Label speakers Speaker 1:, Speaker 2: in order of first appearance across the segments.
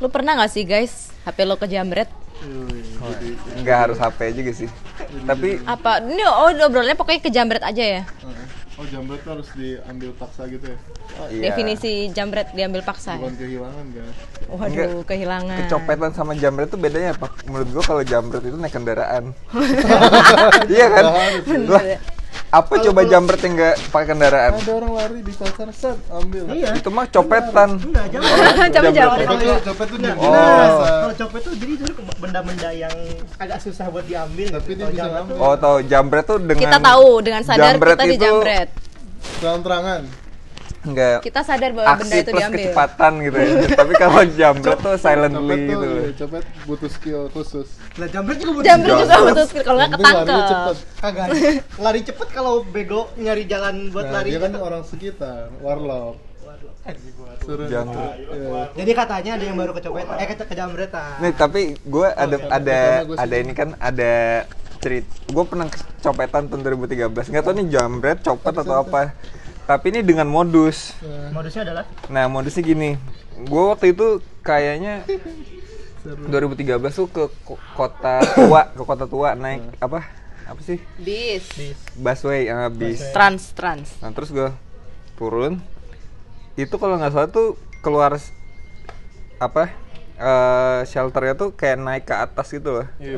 Speaker 1: Lu pernah gak sih guys HP lo kejamret?
Speaker 2: nggak harus HP juga sih tapi
Speaker 1: Apa? Ini oh obrolannya pokoknya kejamret aja ya.
Speaker 3: Oh jambret tuh harus diambil paksa gitu ya?
Speaker 1: Oh,
Speaker 2: Iya.
Speaker 1: Definisi jambret diambil paksa. ya?
Speaker 3: Bukan kehilangan kan?
Speaker 1: Waduh,
Speaker 2: Enggak.
Speaker 1: kehilangan.
Speaker 2: kecopetan sama jamret tuh bedanya apa menurut gua kalau jamret itu naik kendaraan iya kan lah apa coba jamret yang nggak pakai kendaraan
Speaker 3: Ada orang lari di pasar set ambil.
Speaker 4: Iya.
Speaker 2: itu mah copetan
Speaker 4: Enggak, jangan.
Speaker 1: Coba jawab.
Speaker 3: Copet tuh, copet tuh di
Speaker 2: Oh.
Speaker 3: biasa.
Speaker 4: Kalau copet tuh jadi itu benda-benda yang agak susah buat diambil.
Speaker 3: Tapi
Speaker 4: gitu.
Speaker 3: dia bisa
Speaker 4: jambret
Speaker 3: ngambil.
Speaker 4: tuh-
Speaker 2: oh tau jamret tuh dengan
Speaker 1: Kita tahu dengan sadar
Speaker 2: Jambret
Speaker 1: kita dijamret.
Speaker 3: Terang-terangan.
Speaker 2: Nggak
Speaker 1: Kita sadar bahwa benda
Speaker 2: aksi
Speaker 1: itu
Speaker 2: plus
Speaker 1: diambil.
Speaker 2: kecepatan gitu ya tapi kalau jamret tuh silently
Speaker 3: tuh,
Speaker 2: gitu loh
Speaker 3: iya, copet butuh skill khusus.
Speaker 4: Lah jambret juga buat
Speaker 1: Jambret juga
Speaker 2: Jambret.
Speaker 1: butuh skill kalau nggak ketangkep.
Speaker 3: cepet.
Speaker 4: Kagak. Lari cepet kalau bego nyari jalan buat
Speaker 3: Nah,
Speaker 4: lari.
Speaker 3: dia kan orang sekitar, warlock. Suruh. Iya.
Speaker 4: Jadi katanya ada yang baru kecopetan, eh ke kejamretan.
Speaker 2: nih tapi gue ada
Speaker 3: Oh,
Speaker 2: ada ada ini kan ada cerita gue pernah kecopetan tahun 2013 nggak tahu nih jamret copet atau apa tapi ini dengan modus
Speaker 4: Modusnya adalah
Speaker 2: Nah modusnya gini, gue waktu itu kayaknya 2013 tuh ke ko- kota tua, ke kota tua naik apa? Apa sih?
Speaker 1: Bis.
Speaker 2: Busway, uh, bis.
Speaker 1: Trans trans.
Speaker 2: Nah terus gue turun, itu kalau nggak salah tuh keluar apa? eh, shelternya tuh kayak naik ke atas gitu loh.
Speaker 3: Iya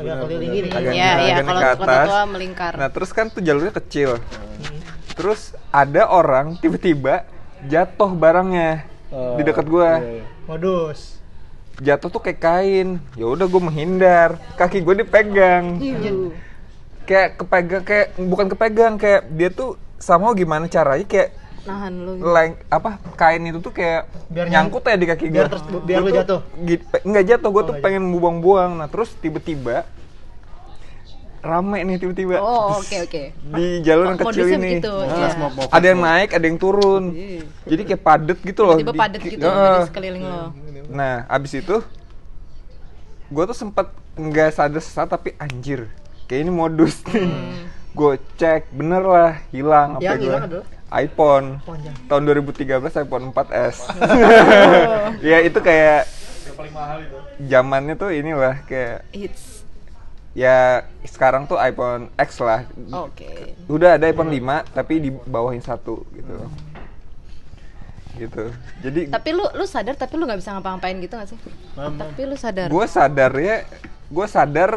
Speaker 4: agak
Speaker 1: Iya, iya
Speaker 2: agak
Speaker 1: kalau
Speaker 2: naik ke
Speaker 1: kota
Speaker 2: atas.
Speaker 1: tua melingkar.
Speaker 2: Nah terus kan tuh jalurnya kecil. Terus ada orang tiba-tiba jatuh barangnya
Speaker 3: Oh,
Speaker 2: di dekat gue.
Speaker 3: iya, iya.
Speaker 4: modus.
Speaker 2: jatuh tuh kayak kain ya udah gue menghindar kaki gue dipegang kayak kepegang kayak bukan kepegang kayak dia tuh sama gimana caranya kayak
Speaker 1: Nahan lu.
Speaker 2: leng apa kain itu tuh kayak
Speaker 4: Biar
Speaker 2: nyangkut ya di kaki gue
Speaker 4: biar terus- biar lu jatuh?
Speaker 2: nggak jatuh gue tuh
Speaker 4: nggak
Speaker 2: pengen buang-buang nah terus tiba-tiba rame nih tiba-tiba
Speaker 1: Oh, oke oke.
Speaker 2: di jalur yang
Speaker 1: Oh,
Speaker 2: kecil ini
Speaker 1: begitu,
Speaker 2: Nah,
Speaker 1: iya.
Speaker 2: Ada yang naik ada yang turun jadi kayak padet gitu loh
Speaker 1: Tiba
Speaker 2: di-
Speaker 1: padat gitu
Speaker 2: Heeh.
Speaker 1: di sekeliling lo.
Speaker 2: Nah, abis itu gue tuh sempet nggak sadar sesaat tapi anjir, kayak ini modus nih. Gue cek, bener lah, hilang
Speaker 4: Yang
Speaker 2: apa gue. iPhone
Speaker 4: Panjang.
Speaker 2: tahun 2013 iPhone 4S. ya itu kayak zamannya tuh inilah kayak
Speaker 1: Hits.
Speaker 2: Ya sekarang tuh iPhone X lah.
Speaker 1: Oke.
Speaker 2: Udah ada iPhone 5 tapi di bawahin satu gitu. Gitu. Jadi
Speaker 1: Tapi lu lu sadar tapi lu nggak bisa ngapa-ngapain gitu gak sih?
Speaker 3: Paham.
Speaker 1: Tapi lu sadar.
Speaker 2: gue sadar ya gue sadar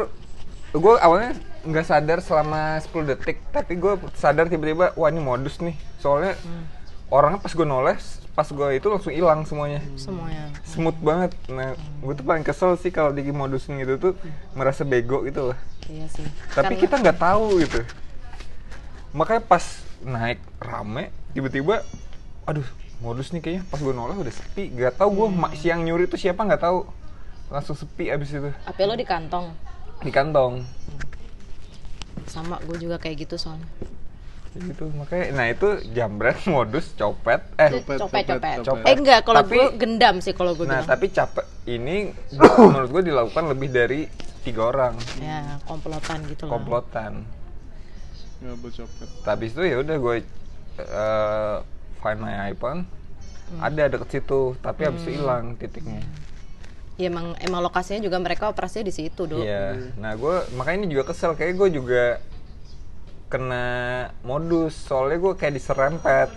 Speaker 2: gue awalnya nggak sadar selama 10 detik tapi gue sadar tiba-tiba wah ini modus nih soalnya orangnya pas gue noleh pas gue itu langsung hilang semuanya.
Speaker 1: Semuanya.
Speaker 2: smooth banget. Nah gue tuh paling kesel sih kalau di modusin gitu tuh merasa bego gitu loh.
Speaker 1: Iya sih.
Speaker 2: tapi
Speaker 1: Karena-
Speaker 2: kita nggak tahu gitu. Makanya pas naik rame tiba-tiba aduh modus nih kayaknya. Pas gue noleh udah sepi. Gak tahu gue mak siang nyuri tuh siapa nggak tahu. Langsung sepi abis itu.
Speaker 1: HP lo di kantong.
Speaker 2: di kantong.
Speaker 1: Sama gue juga kayak gitu soalnya.
Speaker 2: Gitu. Makanya nah itu jambret modus copet. Eh
Speaker 3: Copet,
Speaker 1: Copet,
Speaker 3: copet,
Speaker 1: copet.
Speaker 3: copet.
Speaker 1: Eh enggak, kalau
Speaker 2: Tapi-
Speaker 1: gue gendam sih kalau gue
Speaker 2: nah
Speaker 1: bilang.
Speaker 2: tapi capek ini menurut gue dilakukan lebih dari tiga orang.
Speaker 1: Ya, komplotan gitu loh.
Speaker 2: komplotan.
Speaker 3: Nggak bercopet.
Speaker 2: tapi itu ya udah gue eh, find my iPhone. Ada deket situ tapi habis itu hilang titiknya.
Speaker 1: Ya emang emang lokasinya juga mereka operasinya di situ, Dok.
Speaker 2: iya. Nah gue makanya ini juga kesel. Kayak gue juga kena modus. Soalnya gue kayak diserempet.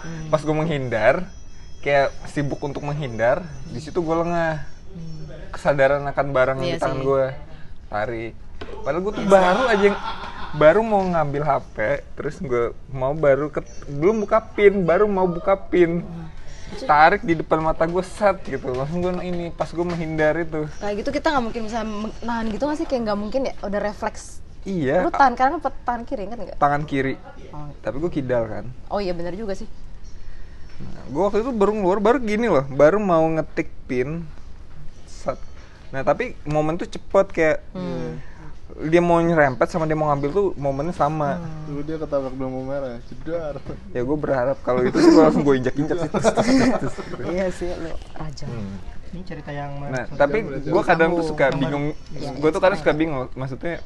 Speaker 1: Hmm.
Speaker 2: pas gue menghindar kayak sibuk untuk menghindar di situ gue lengah. Kesadaran akan barang
Speaker 1: Iya
Speaker 2: di tangan gue tarik padahal gue tuh baru aja yang- baru mau ngambil HP terus gue mau baru ke, belum buka pin baru mau buka pin. Tarik di depan mata gue set gitu. Langsung gue ini pas gue menghindar itu.
Speaker 1: Kayak gitu kita nggak mungkin bisa nahan gitu nggak sih? Kayak nggak mungkin ya, udah refleks.
Speaker 2: Iya.
Speaker 1: Lu tahan kanan apa tahan kiri kan nggak?
Speaker 2: tangan kiri.
Speaker 1: Oh.
Speaker 2: tapi gue kidal kan.
Speaker 1: Oh iya benar juga sih.
Speaker 2: gue waktu itu baru keluar baru gini loh. Baru mau ngetik pin. Set. nah tapi momen tuh cepet kayak dia mau nyerempet sama dia mau ngambil tuh momennya sama.
Speaker 3: Dulu dia ketabrak lampu merah, jedar.
Speaker 2: ya gue berharap kalau itu sih gua langsung gue injak injak gitu.
Speaker 1: Iya sih lu raja.
Speaker 4: Ini cerita yang
Speaker 2: nah tapi gue kadang tuh suka bingung.
Speaker 1: Iya,
Speaker 2: gue tuh kadang suka bingung maksudnya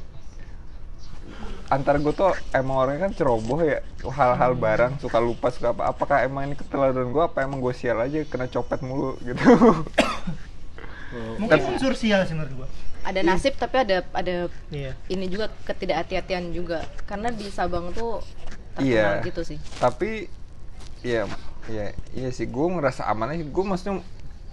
Speaker 2: antara gue tuh emang orangnya kan ceroboh ya hal-hal barang suka lupa suka apa. Apakah emang ini keteladuan gue apa emang gue sial aja kena copet mulu gitu.
Speaker 4: Mungkin unsur sial sih menurut gua.
Speaker 1: ada nasib tapi ada ada
Speaker 4: Iya.
Speaker 1: ini juga ketidakhati-hatian juga. Karena di Sabang tuh
Speaker 2: Iya.
Speaker 1: terkenal gitu sih.
Speaker 2: Tapi ya ya iya sih. Gue ngerasa aman aja. Gue maksudnya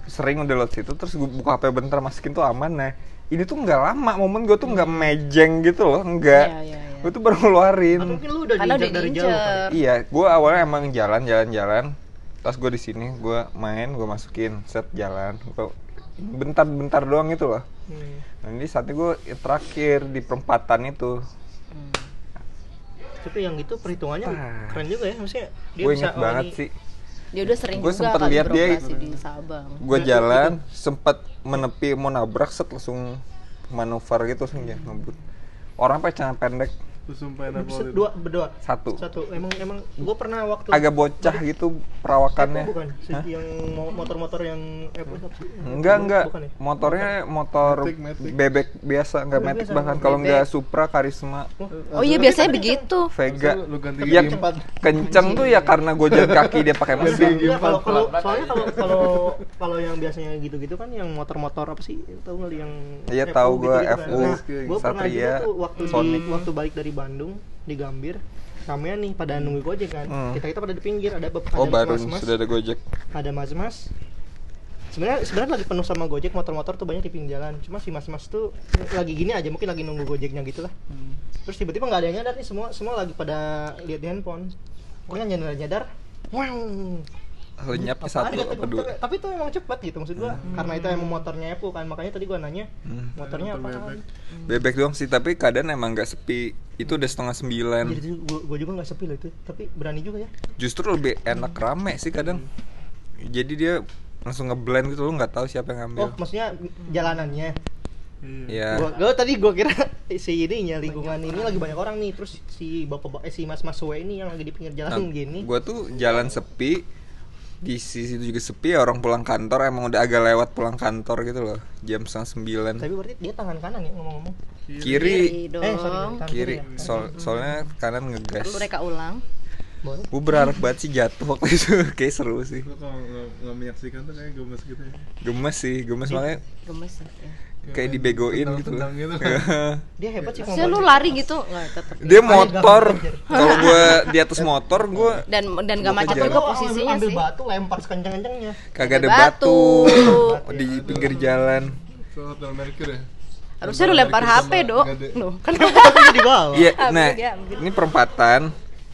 Speaker 2: sering udah lewat situ terus gue buka HP bentar masukin tuh aman nah ini tuh nggak lama momen gue tuh nggak mejeng gitu loh nggak.
Speaker 1: Iya, iya, iya.
Speaker 2: gue tuh baru ngeluarin.
Speaker 4: Atau mungkin lu udah
Speaker 1: karena
Speaker 4: diinjak
Speaker 1: udah
Speaker 4: dari jauh. kali.
Speaker 2: iya gue awalnya emang jalan jalan jalan. Pas gue di sini gue main gue masukin set jalan. Gua- bentar bentar doang gitu loh.
Speaker 4: Hmm.
Speaker 2: nah ini saatnya gue terakhir di perempatan itu.
Speaker 4: Tapi yang itu perhitungannya
Speaker 2: Ah.
Speaker 4: keren juga ya, maksudnya dia
Speaker 2: gue
Speaker 4: bisa
Speaker 2: inget
Speaker 4: oh,
Speaker 2: banget
Speaker 4: ini-
Speaker 2: sih.
Speaker 1: Dia udah sering
Speaker 2: Gua
Speaker 1: juga
Speaker 2: sempet lihat dia-
Speaker 1: di Sabang.
Speaker 2: gue jalan sempet menepi mau nabrak set langsung manuver gitu langsung dia ngebut. Orang pakai pendek
Speaker 3: Sumpah enak
Speaker 4: Set,
Speaker 3: banget.
Speaker 4: dua berdua.
Speaker 2: Satu.
Speaker 4: Satu. Emang emang gue pernah waktu
Speaker 2: agak bocah gitu perawakannya.
Speaker 4: Bukan. Si-
Speaker 2: Hah?
Speaker 4: yang mo- motor-motor yang apa sih?
Speaker 2: enggak enggak.
Speaker 4: bukan ya?
Speaker 2: motornya motor
Speaker 3: Matic, Matic.
Speaker 2: bebek biasa enggak metik
Speaker 4: biasa,
Speaker 2: bahkan. Kalau enggak Supra Karisma.
Speaker 1: Oh iya biasanya begitu.
Speaker 2: Vega.
Speaker 3: Lu- ganti
Speaker 2: yang kenceng tuh ya karena gue jalan kaki dia pakai mesin.
Speaker 4: kalau kalau soalnya kalau kalau kalau yang biasanya gitu-gitu kan yang motor-motor apa sih? Tahu nggak yang
Speaker 2: Iya,
Speaker 4: FU
Speaker 2: tahu gua,
Speaker 4: gitu-gitu kan.
Speaker 2: FU,
Speaker 4: Nah,
Speaker 2: Satria,
Speaker 4: juga tuh waktu waktu balik dari Bandung di Gambir. Ramean nih pada nunggu gojek kan.
Speaker 2: Hmm.
Speaker 4: kita kita pada di pinggir ada bep-
Speaker 2: oh
Speaker 4: ada
Speaker 2: baru sudah ada gojek.
Speaker 4: Ada mas-mas. Sebenarnya sebenarnya lagi penuh sama gojek motor-motor tuh banyak di pinggir jalan. Cuma si mas-mas tuh lagi gini aja mungkin lagi nunggu gojeknya gitu lah. Terus tiba-tiba nggak ada yang nyadar nih semua semua lagi pada lihat di handphone. Pokoknya nyadar nyadar wow
Speaker 2: lenyapnya
Speaker 4: Apaan
Speaker 2: satu
Speaker 4: ya,
Speaker 2: apa
Speaker 4: tapi-
Speaker 2: dua?
Speaker 4: tapi- itu emang cepet gitu maksud gua. Karena itu emang motornya Epo kan makanya tadi gua nanya
Speaker 2: Hmm.
Speaker 4: motornya apa
Speaker 3: bebek.
Speaker 2: bebek doang sih tapi keadaan emang nggak sepi. Itu udah setengah sembilan.
Speaker 4: Jadi tuh gua, gua juga nggak sepi loh itu tapi berani juga ya.
Speaker 2: Justru lebih enak rame sih kadang. Jadi dia langsung ngeblend gitu lu nggak tahu siapa yang ngambil.
Speaker 4: Oh maksudnya jalanannya?
Speaker 3: Iya.
Speaker 2: ya
Speaker 4: gua, gua tadi gua kira si ininya lingkungan ini lagi banyak orang nih terus si bapak eh, si mas mas ini yang lagi di pinggir jalan gini.
Speaker 2: gue tuh jalan sepi di sisi itu juga sepi ya orang pulang kantor emang udah agak lewat pulang kantor gitu loh jam setengah sembilan.
Speaker 4: Tapi berarti dia tangan kanan ya ngomong-ngomong?
Speaker 2: Kiri.
Speaker 1: Kiri dong
Speaker 4: eh sorry tangan
Speaker 2: kiri.
Speaker 4: ya.
Speaker 2: soal soalnya kanan ngegas.
Speaker 1: Lu reka ulang
Speaker 2: gue berharap banget sih jatuh waktu itu. Kayak seru sih.
Speaker 3: Lu kalau nggak menyaksikan tuh kayak gemes gitu ya.
Speaker 2: gemes sih gemes. Makanya
Speaker 1: gemes ya
Speaker 2: kayak dibegoin gitu.
Speaker 3: gitu.
Speaker 4: dia hebat sih
Speaker 1: Maksudnya lu lari gitu nggak tetep.
Speaker 2: Dia motor. kalau gue di atas motor gue
Speaker 1: dan dan gak macet juga posisinya
Speaker 4: ambil
Speaker 1: sih.
Speaker 4: batu lempar sekencang-kencangnya
Speaker 2: kagak ada batu, di pinggir jalan.
Speaker 3: Ya.
Speaker 1: harusnya lu lempar HP dok. Loh, kan
Speaker 4: di bawah?
Speaker 2: Iya,
Speaker 1: Ambil
Speaker 2: nah
Speaker 1: ambil.
Speaker 2: ini perempatan,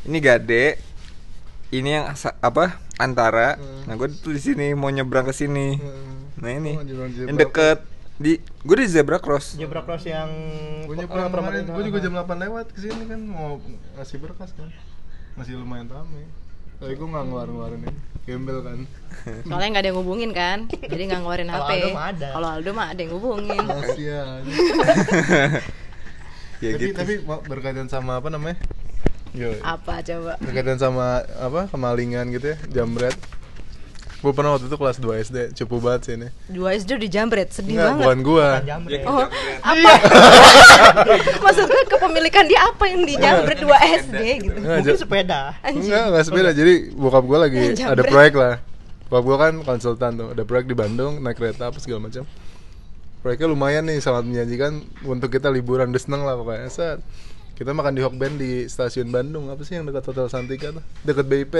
Speaker 2: ini gade, ini yang apa antara.
Speaker 3: Hmm.
Speaker 2: Nah gue tuh di sini mau nyebrang ke sini.
Speaker 3: Hmm.
Speaker 2: Nah ini
Speaker 3: Oh, nyebrang
Speaker 2: yang deket di gue di zebra cross.
Speaker 4: zebra cross yang
Speaker 3: Gue
Speaker 4: oh,
Speaker 3: nyebrang kemarin, gue juga jam 8 lewat ke sini kan mau ngasih berkas kan Masih lumayan rame Tapi gue gak ngeluarin-ngeluarin ini Gembel kan
Speaker 1: soalnya nggak ada yang hubungin kan jadi nggak ngeluarin HP kalau Aldo mah ada yang hubungin
Speaker 3: Kasian
Speaker 2: Ya
Speaker 3: Tapi,
Speaker 2: gitu.
Speaker 3: tapi mau berkaitan sama apa namanya? Yo,
Speaker 1: apa coba
Speaker 3: berkaitan sama apa kemalingan gitu ya, jambret Gue pernah waktu itu kelas 2 SD, cupu banget sih ini
Speaker 1: dua SD di jambret sedih
Speaker 3: Enggak,
Speaker 1: banget
Speaker 3: bukan gua
Speaker 4: jamret.
Speaker 1: Oh, apa? Maksud gue kepemilikan dia apa yang di jambret 2 SD gitu.
Speaker 3: Enggak,
Speaker 4: mungkin sepeda.
Speaker 3: Enggak, enggak sepeda. Jadi bokap gue lagi
Speaker 1: Jambret.
Speaker 3: ada proyek lah. Bokap gue kan konsultan tuh, ada proyek di Bandung, naik kereta apa segala macam. Proyeknya lumayan nih, sangat menjanjikan untuk kita liburan udah seneng lah pokoknya. Set. Kita makan di Hokben di stasiun Bandung, apa sih yang dekat Hotel Santika tuh? Dekat BIP.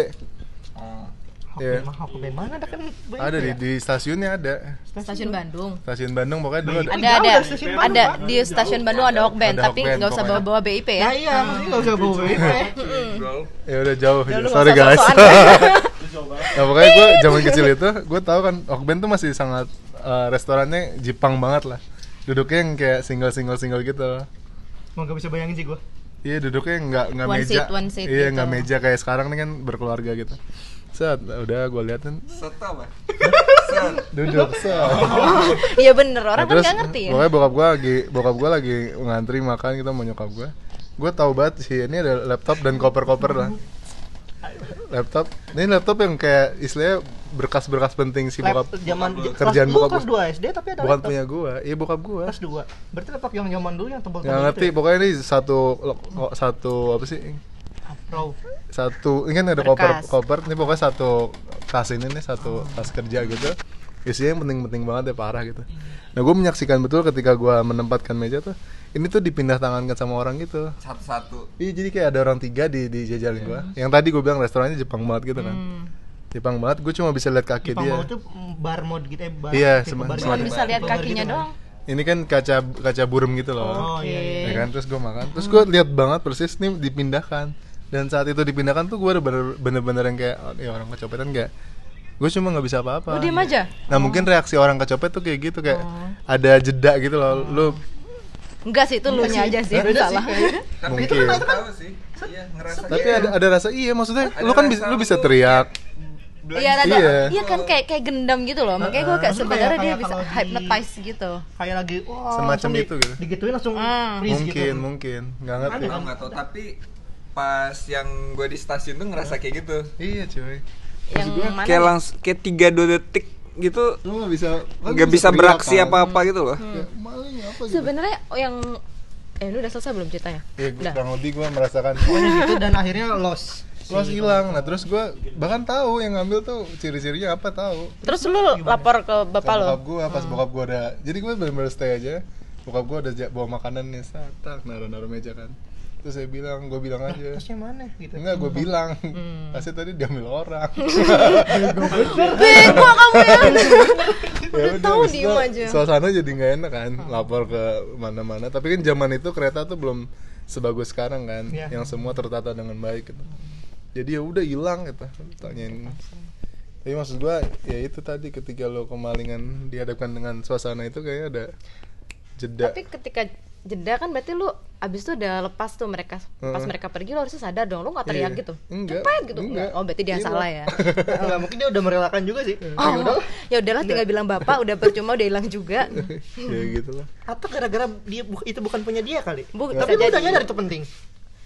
Speaker 3: Iya.
Speaker 4: Mah aku dari mana ada kan banyak
Speaker 3: Ada di
Speaker 4: ya?
Speaker 3: di stasiunnya ada.
Speaker 1: Stasiun Bandung.
Speaker 3: Stasiun Bandung pokoknya dulu ada.
Speaker 1: Ada ada
Speaker 4: Bandung,
Speaker 1: ada di stasiun Bandung ada Hokben, tapi
Speaker 3: Hokben
Speaker 1: nggak usah bawa-bawa BIP
Speaker 4: Nah
Speaker 1: ya.
Speaker 4: iya, maksudnya nggak usah bawa BIP
Speaker 3: Ya udah jauh.
Speaker 1: Ya,
Speaker 3: Sorry guys. nah pokoknya gue zaman kecil itu gue tahu kan Hokben tuh masih sangat eh, restorannya Jepang banget lah. Duduknya yang kayak single single single gitu.
Speaker 4: Mau nggak bisa bayangin sih gua
Speaker 3: Iya duduknya nggak nggak
Speaker 1: One
Speaker 3: meja.
Speaker 1: seat, one seat
Speaker 3: iya
Speaker 1: gitu.
Speaker 3: nggak meja kayak sekarang nih kan berkeluarga gitu. Set, udah gue liatin
Speaker 2: Serta apa?
Speaker 3: duduk set.
Speaker 1: Iya bener, orang
Speaker 3: Nah,
Speaker 1: kan nggak ngerti ya.
Speaker 3: Pokoknya bokap gue lagi bokap gue lagi ngantri makan kita mau nyokap gue. Gue tahu banget sih ini ada laptop dan koper-koper lah. Laptop, ini laptop yang kayak istilahnya berkas-berkas penting si
Speaker 4: Lap,
Speaker 3: bokap.
Speaker 4: zaman
Speaker 3: Kerjaan bokap
Speaker 4: kelas
Speaker 3: gua.
Speaker 4: 2 SD tapi ada
Speaker 3: Bukan
Speaker 4: laptop.
Speaker 3: punya gue, iya bokap gue.
Speaker 4: kelas 2 berarti laptop yang zaman dulu yang tebal-tebal
Speaker 3: Nggak ngerti,
Speaker 4: ya?
Speaker 3: pokoknya ini satu satu apa sih?
Speaker 4: Pro
Speaker 3: satu ini kan ada koper
Speaker 1: Berkas.
Speaker 3: koper ini pokoknya satu tas ini nih satu tas kerja gitu isinya yang penting-penting banget ya parah gitu nah gue menyaksikan betul ketika gue menempatkan meja tuh ini tuh dipindah tangankan sama orang gitu
Speaker 2: Satu-satu.
Speaker 3: Iya jadi kayak ada orang tiga di di jajarin gua. Yang tadi gue bilang restorannya Jepang banget gitu kan. Jepang banget. Gue cuma bisa lihat kaki
Speaker 4: Jepang
Speaker 3: dia.
Speaker 4: mau tuh bar mode gitu ya bar
Speaker 3: Iya,
Speaker 4: bar
Speaker 3: semacam-
Speaker 4: gitu.
Speaker 1: bisa lihat kakinya
Speaker 4: gitu kan.
Speaker 1: doang
Speaker 3: Ini kan kaca kaca burem gitu loh.
Speaker 4: oh iya iya
Speaker 3: Ya kan terus gue makan. Terus gue lihat banget persis nih dipindahkan. Dan saat itu dipindahkan tuh gue bener-bener yang kayak oh, ya orang kecopetan kayak gue cuma nggak bisa apa-apa.
Speaker 1: lu diem aja
Speaker 3: Nah mungkin reaksi orang kecopet tuh kayak gitu kayak ada jeda gitu loh. Lu
Speaker 1: enggak sih itu lu nya aja sih yang
Speaker 4: sih
Speaker 1: salah
Speaker 4: kayaknya.
Speaker 2: Tapi
Speaker 3: Mungkin.
Speaker 2: itu kan tahu sih. Iya, ngerasa
Speaker 3: tapi ada ada rasa iya maksudnya
Speaker 2: Ada
Speaker 3: lu kan bisa lu bisa
Speaker 2: tuh
Speaker 1: Iya, rada,
Speaker 3: Iya.
Speaker 1: iya kan kayak kayak gendam gitu loh. Makanya gue kayak sebenarnya dia bisa
Speaker 4: kalau di-
Speaker 1: hypnotize gitu.
Speaker 4: kayak lagi wah
Speaker 3: Semacam itu gitu.
Speaker 4: digituin langsung
Speaker 1: Hmm.
Speaker 4: freeze
Speaker 3: Mungkin
Speaker 4: gitu
Speaker 3: mungkin nggak ngerti.
Speaker 2: Tahu nggak tahu tapi pas yang gue di stasiun tuh ngerasa kayak gitu.
Speaker 3: Iya cuy.
Speaker 1: Yang mana?
Speaker 2: Kayak langsung kayak tiga dua detik gitu
Speaker 3: Lu nggak bisa
Speaker 2: nggak bisa
Speaker 3: teriak,
Speaker 2: beraksi
Speaker 3: kan?
Speaker 2: apa-apa gitu loh.
Speaker 3: Maling apa gitu.
Speaker 1: Sebenarnya yang eh lu udah selesai belum ceritanya?
Speaker 3: Ya, gua-
Speaker 1: Udah.
Speaker 3: kurang lebih gue merasakan
Speaker 4: pokoknya gitu dan akhirnya loss
Speaker 3: Los hilang, nah terus gue bahkan tahu yang ngambil tuh ciri-cirinya apa tahu.
Speaker 1: Terus lu lapor ke bapak lo.
Speaker 3: bokap gue, pas bokap gue udah, jadi gue bener-bener stay aja. Bokap gue udah ja- bawa makanan nih, satak naruh-naruh meja kan. Terus saya bilang, gue bilang aja.
Speaker 4: tasnya mana gitu
Speaker 3: Enggak, gue bilang. Tasnya tadi diambil orang.
Speaker 1: Bego kamu ya.
Speaker 3: ya udah
Speaker 1: tahu diem aja.
Speaker 3: suasana jadi nggak enak kan lapor ke mana-mana tapi kan zaman itu kereta tuh belum sebagus sekarang kan
Speaker 4: Iya.
Speaker 3: yang semua tertata dengan baik gitu jadi ya udah hilang gitu tanyain. Tapi maksud gua ya itu tadi ketika lo kemalingan dihadapkan dengan suasana itu kayaknya ada jeda.
Speaker 1: Tapi ketika jeda kan berarti lu abis itu udah lepas tuh mereka. Pas mereka pergi lu harusnya sadar dong lu nggak teriak
Speaker 3: Iya.
Speaker 1: gitu.
Speaker 3: Enggak,
Speaker 1: cepet gitu?
Speaker 3: Enggak.
Speaker 1: oh berarti dia
Speaker 3: Hilang.
Speaker 1: salah ya?
Speaker 4: Enggak, mungkin dia udah merelakan juga sih.
Speaker 1: Oh ya udahlah tinggal bilang bapak udah percuma udah hilang juga.
Speaker 3: Ya gitu lah.
Speaker 4: Atau gara-gara dia bu- itu bukan punya dia kali.
Speaker 1: Bu,
Speaker 4: tapi lu udah nyadar itu penting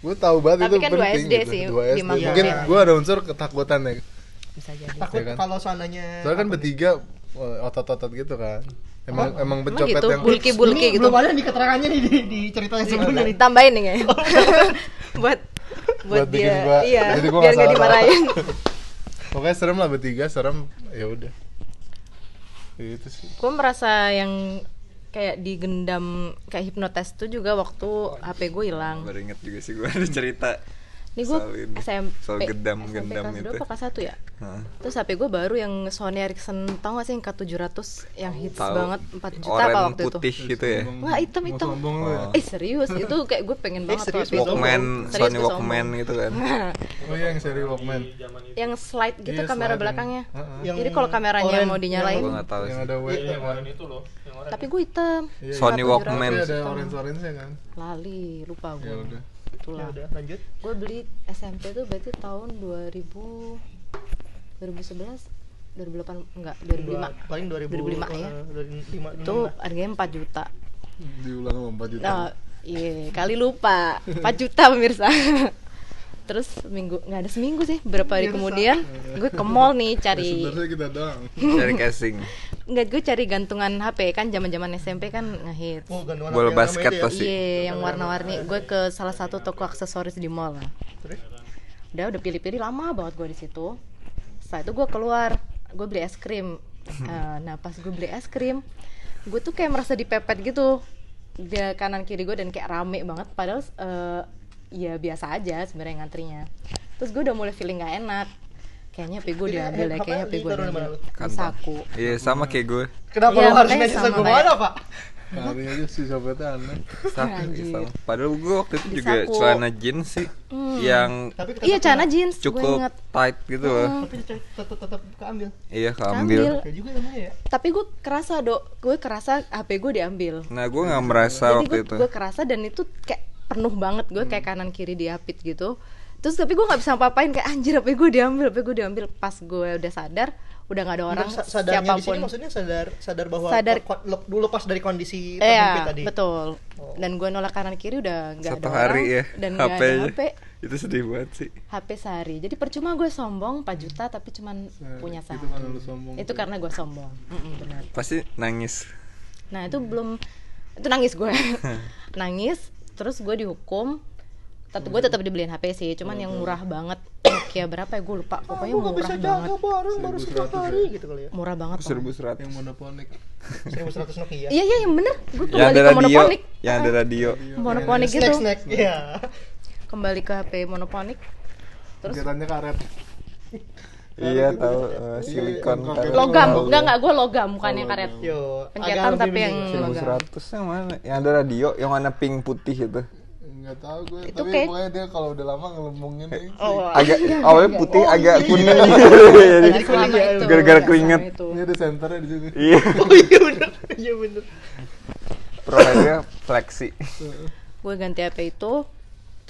Speaker 3: gue tahu banget
Speaker 1: Tapi
Speaker 3: itu
Speaker 1: kan
Speaker 3: penting
Speaker 1: SD
Speaker 3: gitu.
Speaker 1: sih,
Speaker 3: Dua SD.
Speaker 1: lima
Speaker 3: mungkin
Speaker 4: tahun.
Speaker 3: gue ada unsur ketakutan ya
Speaker 1: bisa jadi
Speaker 4: takut
Speaker 3: Iya kan?
Speaker 4: kalau seandainya
Speaker 3: soalnya kan bertiga eh, otot-otot gitu kan emang emang
Speaker 1: Emang
Speaker 3: pencopet
Speaker 1: gitu?
Speaker 3: yang
Speaker 1: Bulky bulky gitu
Speaker 4: belum ada nih keterangannya nih di, di ceritanya sebelumnya nih
Speaker 1: tambahin nih kayaknya buat buat, dia
Speaker 3: gua-
Speaker 1: iya
Speaker 3: jadi gua
Speaker 1: biar
Speaker 3: salah.
Speaker 1: dimarahin
Speaker 3: pokoknya serem lah bertiga serem ya udah itu sih
Speaker 1: gue merasa yang kayak digendam kayak hipnotis tuh juga waktu HP gue hilang
Speaker 2: Baru inget juga sih gue ada cerita.
Speaker 1: Ini gue. SMP
Speaker 2: Soal gedam-
Speaker 1: SMP
Speaker 2: gendam
Speaker 1: kelas
Speaker 2: itu.
Speaker 1: berapa kelas 1 ya?
Speaker 2: Hah.
Speaker 1: Terus HP gue baru yang Sony Ericsson tau gak sih yang K700 yang hits
Speaker 2: Tahu.
Speaker 1: banget 4 juta
Speaker 2: Oranye
Speaker 1: apa waktu itu?
Speaker 2: putih gitu ya.
Speaker 1: Nggak hitam
Speaker 3: lu ya?
Speaker 2: Oh.
Speaker 1: Eh serius itu kayak gue pengen banget tuh
Speaker 4: serius,
Speaker 1: itu.
Speaker 2: Walkman,
Speaker 1: Serius,
Speaker 2: Sony Walkman gitu kan.
Speaker 3: oh iya yang seri Walkman
Speaker 1: yang slide gitu
Speaker 3: Iya,
Speaker 1: kamera
Speaker 3: slide
Speaker 1: belakangnya.
Speaker 3: Heeh.
Speaker 4: Yang
Speaker 1: Jadi kalau kameranya
Speaker 4: orange,
Speaker 1: mau dinyalain,
Speaker 2: tahu
Speaker 3: yang
Speaker 2: sih.
Speaker 3: ada web
Speaker 4: Iya,
Speaker 3: kan
Speaker 1: tapi gue hitam.
Speaker 3: Iya,
Speaker 2: Sony
Speaker 3: iya.
Speaker 2: Walkman.
Speaker 3: tapi ada orange orange kan
Speaker 1: Lali, lupa gue.
Speaker 3: Ya udah
Speaker 4: ya
Speaker 1: Itulah.
Speaker 4: udah lanjut.
Speaker 1: Gue beli SMP tuh berarti tahun 2000 2011 2008 enggak 2005
Speaker 4: paling 2000
Speaker 1: 2005 ya.
Speaker 4: eh, 2005
Speaker 1: itu harganya 4 juta.
Speaker 3: Diulang sama 4 juta.
Speaker 1: Nah iya kali lupa. 4 juta pemirsa terus minggu nggak ada seminggu sih berapa hari kemudian gue ke mall nih cari
Speaker 3: sebenarnya kita doang.
Speaker 2: Dari casing.
Speaker 1: nggak gue cari gantungan HP kan zaman zaman SMP kan ngehits.
Speaker 4: Oh gantungan
Speaker 2: Bola basket
Speaker 4: ya.
Speaker 2: pasti.
Speaker 1: iya yang warna-warni. Gue ke salah satu toko aksesoris di mall. Lah udah udah pilih-pilih lama banget gue di situ. Setelah itu gue keluar gue beli es krim. Eh, nah pas gue beli es krim gue tuh kayak merasa dipepet gitu. Dia kanan kiri gue dan kayak rame banget. Padahal eh, ya biasa aja sebenarnya ngantrinya terus gue udah mulai feeling gak enak kayaknya HP gue
Speaker 4: Ini,
Speaker 1: diambil
Speaker 4: eh,
Speaker 1: ya kayaknya
Speaker 4: apa
Speaker 1: HP gue diambil
Speaker 4: lu?
Speaker 1: di
Speaker 2: Kantong.
Speaker 1: saku
Speaker 2: Iya sama kayak gue.
Speaker 4: kenapa
Speaker 1: Iya,
Speaker 4: lu harus nanya
Speaker 1: sama
Speaker 4: saku
Speaker 1: kayak-
Speaker 4: mana pak
Speaker 3: Hari aja sih copetnya aneh
Speaker 2: sama. Padahal gue waktu itu juga
Speaker 1: saku.
Speaker 2: celana jeans sih yang
Speaker 4: tapi
Speaker 1: iya celana jeans gue
Speaker 2: cukup tight gitu loh.
Speaker 4: tapi tetap tetap keambil
Speaker 2: Iya
Speaker 1: Keambil.
Speaker 2: keambil.
Speaker 4: kayak juga namanya ya
Speaker 1: tapi gue kerasa dok gue kerasa HP gue diambil
Speaker 2: Nah gue nggak merasa
Speaker 1: jadi
Speaker 2: waktu
Speaker 1: gue
Speaker 2: itu.
Speaker 1: gue kerasa dan itu kayak penuh banget. Gue kayak kanan kiri diapit gitu. Terus tapi gue nggak bisa apa-apain. Kayak anjir HP gue diambil HP gue diambil. Pas gue udah sadar udah nggak ada orang
Speaker 4: Sa- sadarnya di sini
Speaker 1: siapa pun.
Speaker 4: maksudnya sadar sadar bahwa
Speaker 1: Sadar.
Speaker 4: dulu pas dari kondisi
Speaker 1: Iya
Speaker 4: terhimpit tadi.
Speaker 1: betul. Dan gue nolak kanan kiri udah nggak
Speaker 2: Satu
Speaker 1: ada
Speaker 2: hari
Speaker 1: orang
Speaker 2: ya
Speaker 1: dan nggak ada. HP
Speaker 2: Itu sedih banget sih.
Speaker 1: HP sehari. Jadi percuma gue sombong 4 juta tapi cuman punya
Speaker 3: itu
Speaker 1: sehari
Speaker 3: karena lu sombong.
Speaker 1: Itu karena gue sombong. Benar.
Speaker 2: Pasti nangis.
Speaker 1: Nah itu belum itu nangis gue. Nangis terus gue dihukum. Tapi gue tetap dibeliin HP sih cuman yang murah banget. Nokia berapa ya? Gue lupa. Pokoknya
Speaker 4: Aku nggak
Speaker 1: murah
Speaker 4: bisa
Speaker 1: banget.
Speaker 4: jaga bareng baru sekian hari gitu kali ya.
Speaker 1: Murah banget Bang.
Speaker 2: seribu seratus.
Speaker 3: Yang monoponik.
Speaker 4: Seribu seratus Nokia.
Speaker 1: Iya iya yang bener. Gue
Speaker 2: yang
Speaker 1: kembali
Speaker 2: ada
Speaker 1: ke
Speaker 2: radio
Speaker 1: monoponik.
Speaker 2: yang ada radio.
Speaker 1: Monoponik gitu.
Speaker 4: snack iya.
Speaker 1: Kembali ke HP monoponik. Terus
Speaker 3: Kegiatannya karet
Speaker 2: iya tahu eh, silikon
Speaker 3: Iya,
Speaker 2: karet.
Speaker 1: logam. Enggak enggak gue logam bukan yang karet.
Speaker 4: Yo
Speaker 1: Pencetan tapi yang-
Speaker 4: mending.
Speaker 2: seribu
Speaker 1: logam.
Speaker 2: seratus yang mana? Yang ada radio yang warna pink putih itu.
Speaker 3: Nggak tahu gue
Speaker 1: Itu
Speaker 3: tapi
Speaker 1: kayak-
Speaker 3: pokoknya dia kalau udah lama ngelembungin nih
Speaker 1: oh
Speaker 2: agak awalnya putih agak kuning.
Speaker 1: Nggak selama itu,
Speaker 2: Gara-gara keringet.
Speaker 3: ini ada senternya di sini
Speaker 2: iya.
Speaker 4: Oh iya bener. Iya bener.
Speaker 2: Providernya flexi
Speaker 1: gue ganti HP itu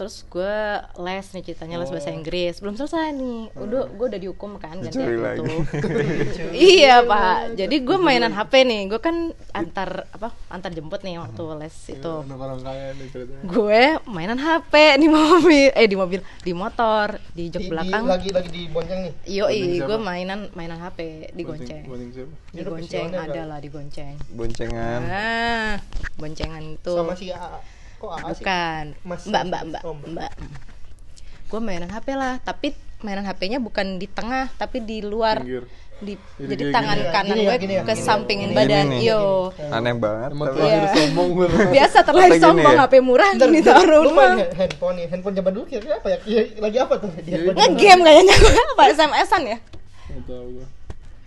Speaker 1: terus gue les nih ceritanya les bahasa Inggris. Belum selesai nih. Udah gue udah dihukum kan ganti itu iya pak. Jadi gue mainan HP nih. Gue kan antar apa antar jemput nih waktu les itu.
Speaker 3: orang kaya nih ceritanya.
Speaker 1: Gue mainan HP di mobil eh di mobil di motor di jok
Speaker 4: Di- di-
Speaker 1: belakang.
Speaker 4: lagi lagi di bonceng nih?
Speaker 3: Siapa?
Speaker 1: gue mainan mainan HP digonceng.
Speaker 3: Bonceng siapa?
Speaker 1: Digonceng
Speaker 4: Ini ada
Speaker 1: ada. lah digonceng.
Speaker 2: boncengan.
Speaker 1: Ah, boncengan itu.
Speaker 4: sama si AA kok AA sih
Speaker 1: Bukan.
Speaker 4: Mas-
Speaker 1: mbak, mbak, mbak,
Speaker 4: oh, mbak.
Speaker 1: mbak. Gue mainan HP lah, tapi mainan HP-nya bukan di tengah, tapi di luar.
Speaker 3: Pinggir.
Speaker 1: Di,
Speaker 3: Jadi
Speaker 1: jadi tangan
Speaker 4: gini ya,
Speaker 1: kanan
Speaker 4: gini ya,
Speaker 1: gue
Speaker 4: gini ya,
Speaker 1: ke
Speaker 4: gini
Speaker 1: sampingin
Speaker 2: Gini
Speaker 1: badan.
Speaker 2: nih.
Speaker 1: Yo.
Speaker 2: aneh banget
Speaker 3: emang
Speaker 1: Iya.
Speaker 3: sombong gue
Speaker 1: Biasa
Speaker 2: gini
Speaker 1: sombong
Speaker 2: ya?
Speaker 1: HP murah
Speaker 4: Bentar,
Speaker 1: ditaruh
Speaker 4: lu
Speaker 1: rumah.
Speaker 4: handphone nih handphone zaman dulu kira-kira apa ya Iya, lagi apa tuh di handphone zaman
Speaker 1: Nge-game kayaknya gue apa SMS-an ya?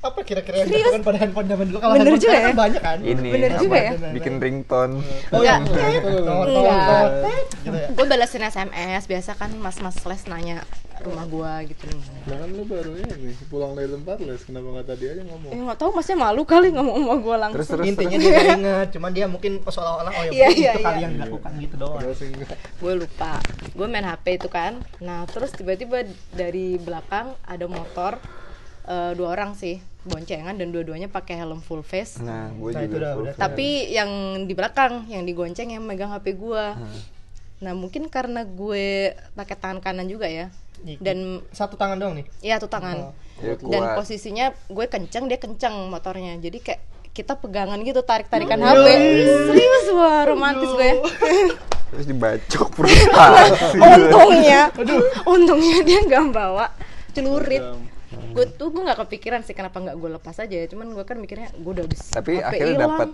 Speaker 4: Apa kira-kira yang dilakukan pada handphone zaman dulu kalau
Speaker 1: Bener
Speaker 4: handphone
Speaker 1: juga
Speaker 4: sekarang
Speaker 1: ya?
Speaker 4: kan banyak kan
Speaker 2: ini
Speaker 1: Bener
Speaker 2: apa,
Speaker 1: juga ya?
Speaker 2: bikin ringtone
Speaker 4: oh ya
Speaker 1: Enggak.
Speaker 4: Tot,
Speaker 1: Enggak.
Speaker 4: tot, gitu ya
Speaker 1: Gue balesin SMS, biasa kan mas-mas les nanya rumah gue gitu nih.
Speaker 3: nah kan lu baru ini pulang dari tempat les kenapa nggak tadi aja ngomong
Speaker 1: Eh nggak tahu masnya malu kali ngomong sama gue langsung.
Speaker 2: terus terus
Speaker 4: intinya dia nggak inget cuman dia mungkin seolah-olah oh ya
Speaker 1: Iya,
Speaker 4: mungkin
Speaker 1: iya,
Speaker 4: itu kali
Speaker 1: iya.
Speaker 4: yang dilakukan gitu doang
Speaker 3: enggak.
Speaker 1: gue lupa gue main HP itu kan nah terus tiba-tiba dari belakang ada motor eh, dua orang sih boncengan dan dua-duanya pakai helm full face.
Speaker 2: Nah gue
Speaker 4: Nah, itu
Speaker 2: juga
Speaker 4: udah-
Speaker 2: full
Speaker 4: udah.
Speaker 2: face.
Speaker 1: tapi yang di belakang yang digonceng yang megang HP gue nah. Mungkin karena gue pakai tangan kanan juga ya.
Speaker 4: Iya.
Speaker 1: dan
Speaker 4: satu tangan doang nih?
Speaker 1: Ya tuh tangan.
Speaker 2: Ya,
Speaker 1: dan
Speaker 2: kuat.
Speaker 1: posisinya gue kenceng dia kenceng motornya. Jadi kayak kita pegangan gitu tarik tarikan HP serius wah romantis gue. Ya.
Speaker 2: terus dibacok frustasi
Speaker 1: untungnya. Untungnya dia nggak bawa celurit gue tuh gue nggak kepikiran sih kenapa nggak gue lepas aja ya. Cuman gue kan mikirnya gue udah habis
Speaker 2: Tapi
Speaker 1: HP
Speaker 2: akhirnya dapet.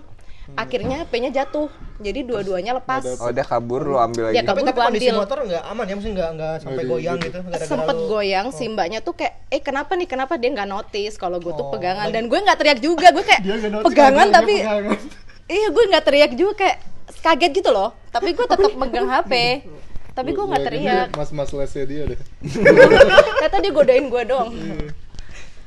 Speaker 1: akhirnya HP-nya jatuh. Jadi dua-duanya lepas.
Speaker 2: oh udah kabur lu ambil lagi.
Speaker 1: Ya,
Speaker 4: tapi tapi kondisi
Speaker 1: ambil.
Speaker 4: motor nggak aman ya? Maksudnya nggak nggak sampai goyang gitu. gara-gara
Speaker 1: sempet
Speaker 4: lu-
Speaker 1: goyang si mbaknya tuh kayak eh kenapa nih? Kenapa dia nggak notice kalau gue tuh
Speaker 4: Oh,
Speaker 1: pegangan? dan gue nggak teriak juga. Gue kayak pegangan tapi
Speaker 4: pegangan.
Speaker 1: iya gue nggak teriak juga. Kayak kaget gitu loh. Tapi gue tetap megang HP tapi gue nggak
Speaker 3: lu
Speaker 1: teriak.
Speaker 3: Mas-mas lesnya dia deh.
Speaker 1: Ternyata dia godain gue doang.
Speaker 3: Iya.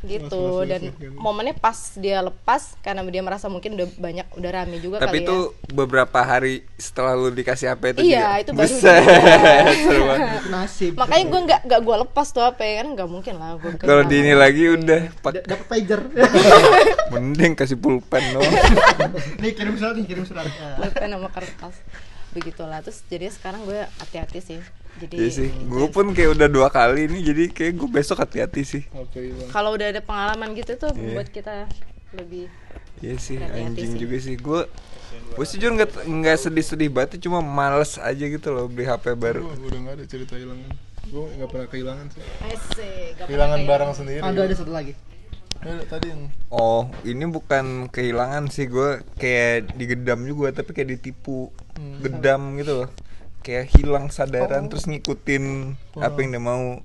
Speaker 1: Gitu.
Speaker 3: Mas-mas
Speaker 1: dan momennya pas dia lepas karena dia merasa mungkin udah banyak udah rame juga
Speaker 2: tapi
Speaker 1: kali
Speaker 2: itu
Speaker 1: ya.
Speaker 2: beberapa hari setelah lu dikasih HP itu
Speaker 1: Iya,
Speaker 2: juga.
Speaker 1: itu baru juga.
Speaker 2: seru banget.
Speaker 4: Itu nasib
Speaker 1: makanya gue nggak nggak gue lepas tuh apa kan nggak mungkin lah gue
Speaker 2: kalau di ini lagi udah pak
Speaker 4: dapat pager.
Speaker 2: Mending kasih pulpen dong
Speaker 4: nih kirim surat nih kirim surat. Ya.
Speaker 1: pulpen sama kertas. Begitulah terus jadi sekarang gue hati-hati sih jadi
Speaker 2: Iya sih, gue pun kayak udah dua kali nih, jadi kayak gue besok hati-hati sih.
Speaker 3: Hilang
Speaker 1: kalau udah ada pengalaman gitu tuh
Speaker 2: Iya.
Speaker 1: buat kita lebih
Speaker 2: Iya sih, anjing
Speaker 1: sih.
Speaker 2: juga sih. Gue gue sih jujur nggak nggak sedih-sedih banget, cuma males aja gitu loh beli HP baru.
Speaker 3: Gua udah nggak ada cerita hilangan gue nggak pernah kehilangan sih
Speaker 1: Asik,
Speaker 3: kehilangan barang sendiri
Speaker 4: ada ada satu lagi
Speaker 3: Ada tadi yang
Speaker 2: Oh, ini bukan kehilangan sih, gue kayak digedam juga, tapi kayak ditipu, gedam gitu loh. Kayak hilang sadaran, terus ngikutin apa yang dia mau.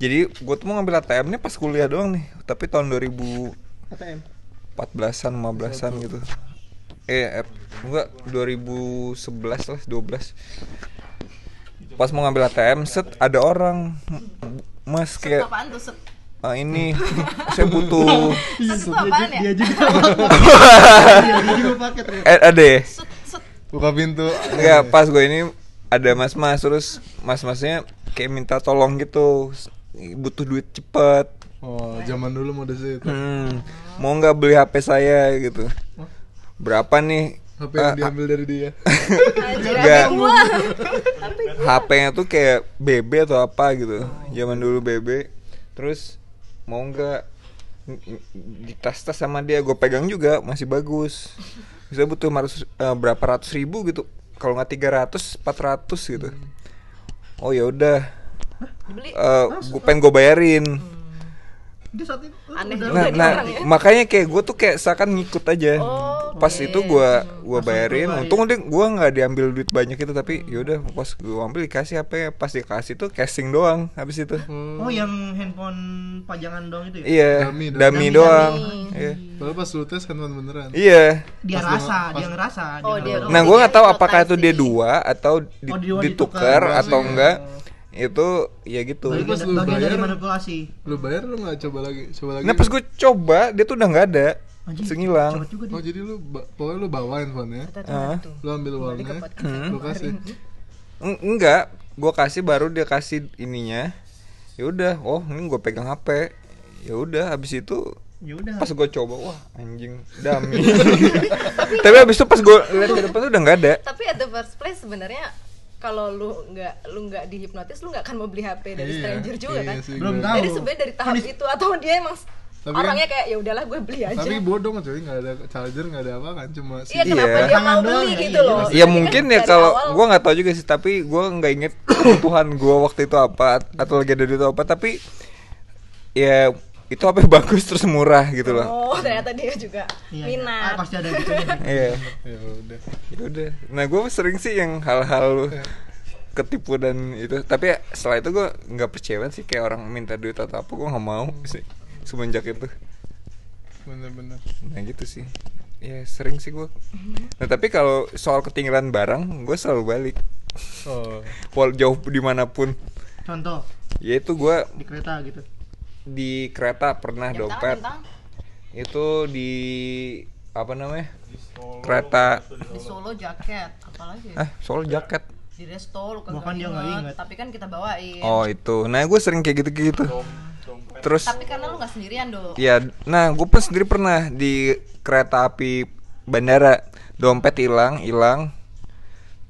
Speaker 2: Jadi gue tuh mau ngambil ATM nya pas kuliah doang nih, tapi tahun 2000
Speaker 4: ATM
Speaker 2: 14-an, 15-an gitu. Eh, eh enggak 2011 lah, 12. Pas mau ngambil ATM, set ada orang. Mas kayak
Speaker 1: apaan tuh set?
Speaker 2: "Ah, ini. Saya butuh
Speaker 1: set tuh apaan ya?
Speaker 4: dia juga dia juga pakai
Speaker 2: eh ada ya?
Speaker 1: set set.
Speaker 3: Buka pintu.
Speaker 2: Enggak, pas gue ini ada mas-mas terus mas-masnya kayak minta tolong gitu butuh duit cepet
Speaker 3: oh zaman dulu mode itu
Speaker 2: hmm, mau nggak beli HP saya gitu berapa nih
Speaker 3: HP yang
Speaker 2: Ah,
Speaker 3: diambil dari dia
Speaker 2: Enggak.
Speaker 1: gua
Speaker 2: HP-nya tuh kayak BB atau apa gitu. Zaman dulu BB. Terus mau nggak di tas-tas sama dia gue pegang juga masih bagus. Bisa butuh 500, eh, berapa ratus ribu gitu. Kalau nggak 300, 400 gitu. Oh ya udah. eh gue pengen gue bayarin
Speaker 4: Dia saat itu
Speaker 1: Aneh
Speaker 4: udah-
Speaker 1: juga
Speaker 2: nah, nah
Speaker 1: orang ya.
Speaker 2: makanya kayak gue tuh kayak seakan ngikut aja
Speaker 1: Oh,
Speaker 2: pas
Speaker 1: oke.
Speaker 2: itu gue gue bayarin untung deh gue nggak diambil duit banyak itu tapi yaudah pas gue ambil dikasih apa pas dikasih tuh casing doang habis itu
Speaker 4: Oh, yang handphone pajangan doang itu ya?
Speaker 2: iya
Speaker 3: Dummy,
Speaker 2: dummy,
Speaker 3: dummy.
Speaker 2: doang
Speaker 1: Dummy.
Speaker 2: iya
Speaker 3: Padahal pas lu tes handphone beneran.
Speaker 2: iya
Speaker 4: Dia
Speaker 3: Pas
Speaker 4: rasa,
Speaker 3: lu-
Speaker 4: dia ngerasa.
Speaker 1: Oh, dia-
Speaker 4: ngerasa.
Speaker 2: nah gue nggak tahu
Speaker 1: Dia
Speaker 2: apakah itu dia dua atau di,
Speaker 4: Oh, dia
Speaker 2: ditukar
Speaker 4: ditukar.
Speaker 2: atau
Speaker 3: Iya.
Speaker 2: enggak itu ya gitu
Speaker 3: Tapi pas
Speaker 4: Bagian,
Speaker 3: lu
Speaker 4: bagian dari
Speaker 3: bayar-
Speaker 4: manipulasi.
Speaker 3: Lu bayar lu nggak coba lagi, coba lagi.
Speaker 2: nah pas gue coba dia tuh udah nggak ada
Speaker 4: Anjing,
Speaker 2: sengilang.
Speaker 3: Oh jadi lu pokoknya lu bawa handphonenya,
Speaker 1: Kita
Speaker 2: Ah.
Speaker 1: tuh
Speaker 3: lu ambil uangnya, lu kasih.
Speaker 2: Eng- enggak gue kasih baru dia kasih ininya ya udah oh ini gue pegang hp ya udah habis itu
Speaker 4: Ya udah.
Speaker 2: pas gue coba wah anjing dami tapi habis itu pas gue lihat ke depan tuh udah nggak ada
Speaker 1: tapi at the first place sebenarnya kalau lu nggak lu nggak dihipnotis lu nggak akan mau beli HP dari
Speaker 3: Iya,
Speaker 1: stranger juga
Speaker 3: iya
Speaker 1: kan
Speaker 3: sih,
Speaker 4: Belum tahu.
Speaker 1: jadi sebenarnya dari tahap
Speaker 4: Kondisi-
Speaker 1: itu atau dia emang
Speaker 3: Tapi
Speaker 1: orangnya kayak ya udahlah gue beli aja
Speaker 3: Tapi bodong cuy, nggak ada charger, nggak ada apa kan, cuma sih.
Speaker 1: iya kenapa
Speaker 2: Iya.
Speaker 1: dia
Speaker 4: Tangan
Speaker 1: mau
Speaker 4: doang
Speaker 1: beli
Speaker 4: ya,
Speaker 1: gitu
Speaker 4: iya,
Speaker 1: loh
Speaker 2: ya
Speaker 1: Berarti
Speaker 2: mungkin
Speaker 1: kan
Speaker 2: ya kalau gue nggak tahu juga sih tapi gue nggak inget kebutuhan gue waktu itu apa atau lagi ada itu apa tapi ya itu apa bagus terus murah gitu loh.
Speaker 1: Oh ternyata dia juga
Speaker 4: Iya, iya.
Speaker 1: minat.
Speaker 4: Ah, pasti ada gitu.
Speaker 2: iya.
Speaker 3: Ya udah.
Speaker 2: ya udah. Nah gue sering sih yang hal-hal ketipu dan itu. Tapi ya, setelah itu gue nggak percaya sih kayak orang minta duit atau apa gue nggak mau sih. Semenjak itu.
Speaker 3: Bener-bener.
Speaker 2: nah gitu sih. Ya sering sih gue nah tapi kalau soal ketinggalan barang gue selalu balik.
Speaker 3: Oh.
Speaker 2: wal jauh di mana pun.
Speaker 4: Contoh?
Speaker 2: Ya itu gue
Speaker 4: di kereta gitu.
Speaker 2: Di kereta pernah
Speaker 1: Jam tangan,
Speaker 2: dompet
Speaker 1: jam tangan.
Speaker 2: itu di apa namanya kereta.
Speaker 1: Di Solo jaket apalagi ya?
Speaker 2: ah soal jaket.
Speaker 1: Di resto lu kagak
Speaker 4: Bahkan dia nggak
Speaker 1: inget,
Speaker 4: inget.
Speaker 1: tapi kan kita bawain.
Speaker 2: Oh itu. Nah gue sering kayak gitu gitu terus
Speaker 1: tapi karena lu nggak sendirian dong
Speaker 2: ya nah gue pun sendiri pernah di kereta api bandara. Dompet hilang hilang.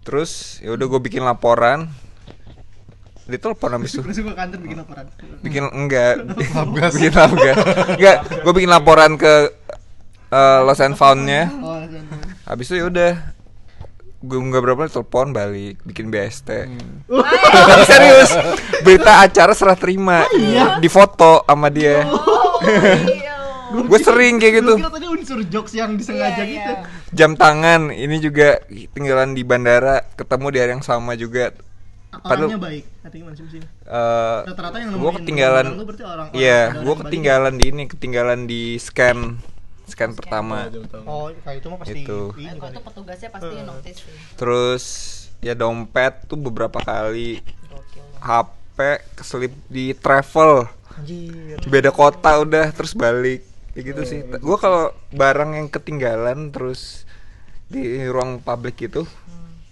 Speaker 2: Terus ya udah gue bikin laporan ditelepon habis itu.
Speaker 4: Terus gua kantor bikin laporan.
Speaker 2: bikin enggak. Bikin enggak enggak gue bikin laporan ke eh, lost and foundnya
Speaker 4: Oh,
Speaker 2: habis itu ya udah. Gue nggak berapa telepon balik bikin BST
Speaker 1: Hai.
Speaker 2: serius. Berita acara serah terima. Di foto sama dia.
Speaker 1: Oh iya.
Speaker 2: Gue sering kayak gitu.
Speaker 4: Kira tadi unsur jokes yang disengaja
Speaker 1: Iya, iya.
Speaker 4: gitu.
Speaker 2: jam tangan ini juga tinggalan di bandara ketemu di hari yang sama juga
Speaker 4: Orangnya baik. Hati gimana sih
Speaker 2: eh
Speaker 4: Rata-rata yang
Speaker 2: gue ketinggalan
Speaker 4: barang lu berarti orang- orang-
Speaker 2: iya
Speaker 4: orang
Speaker 2: gue ketinggalan di ini ketinggalan di scan scan pertama
Speaker 3: Jam tangan.
Speaker 4: Oh, kayak itu mah pasti
Speaker 2: Itu.
Speaker 4: ini
Speaker 1: Eh, kalau
Speaker 4: kali.
Speaker 1: itu petugasnya pasti notice sih
Speaker 2: terus ya dompet tuh beberapa kali. HP keselip di travel
Speaker 4: Anjir.
Speaker 2: beda kota udah terus balik kayak gitu sih gue kalau barang yang ketinggalan terus di ruang publik itu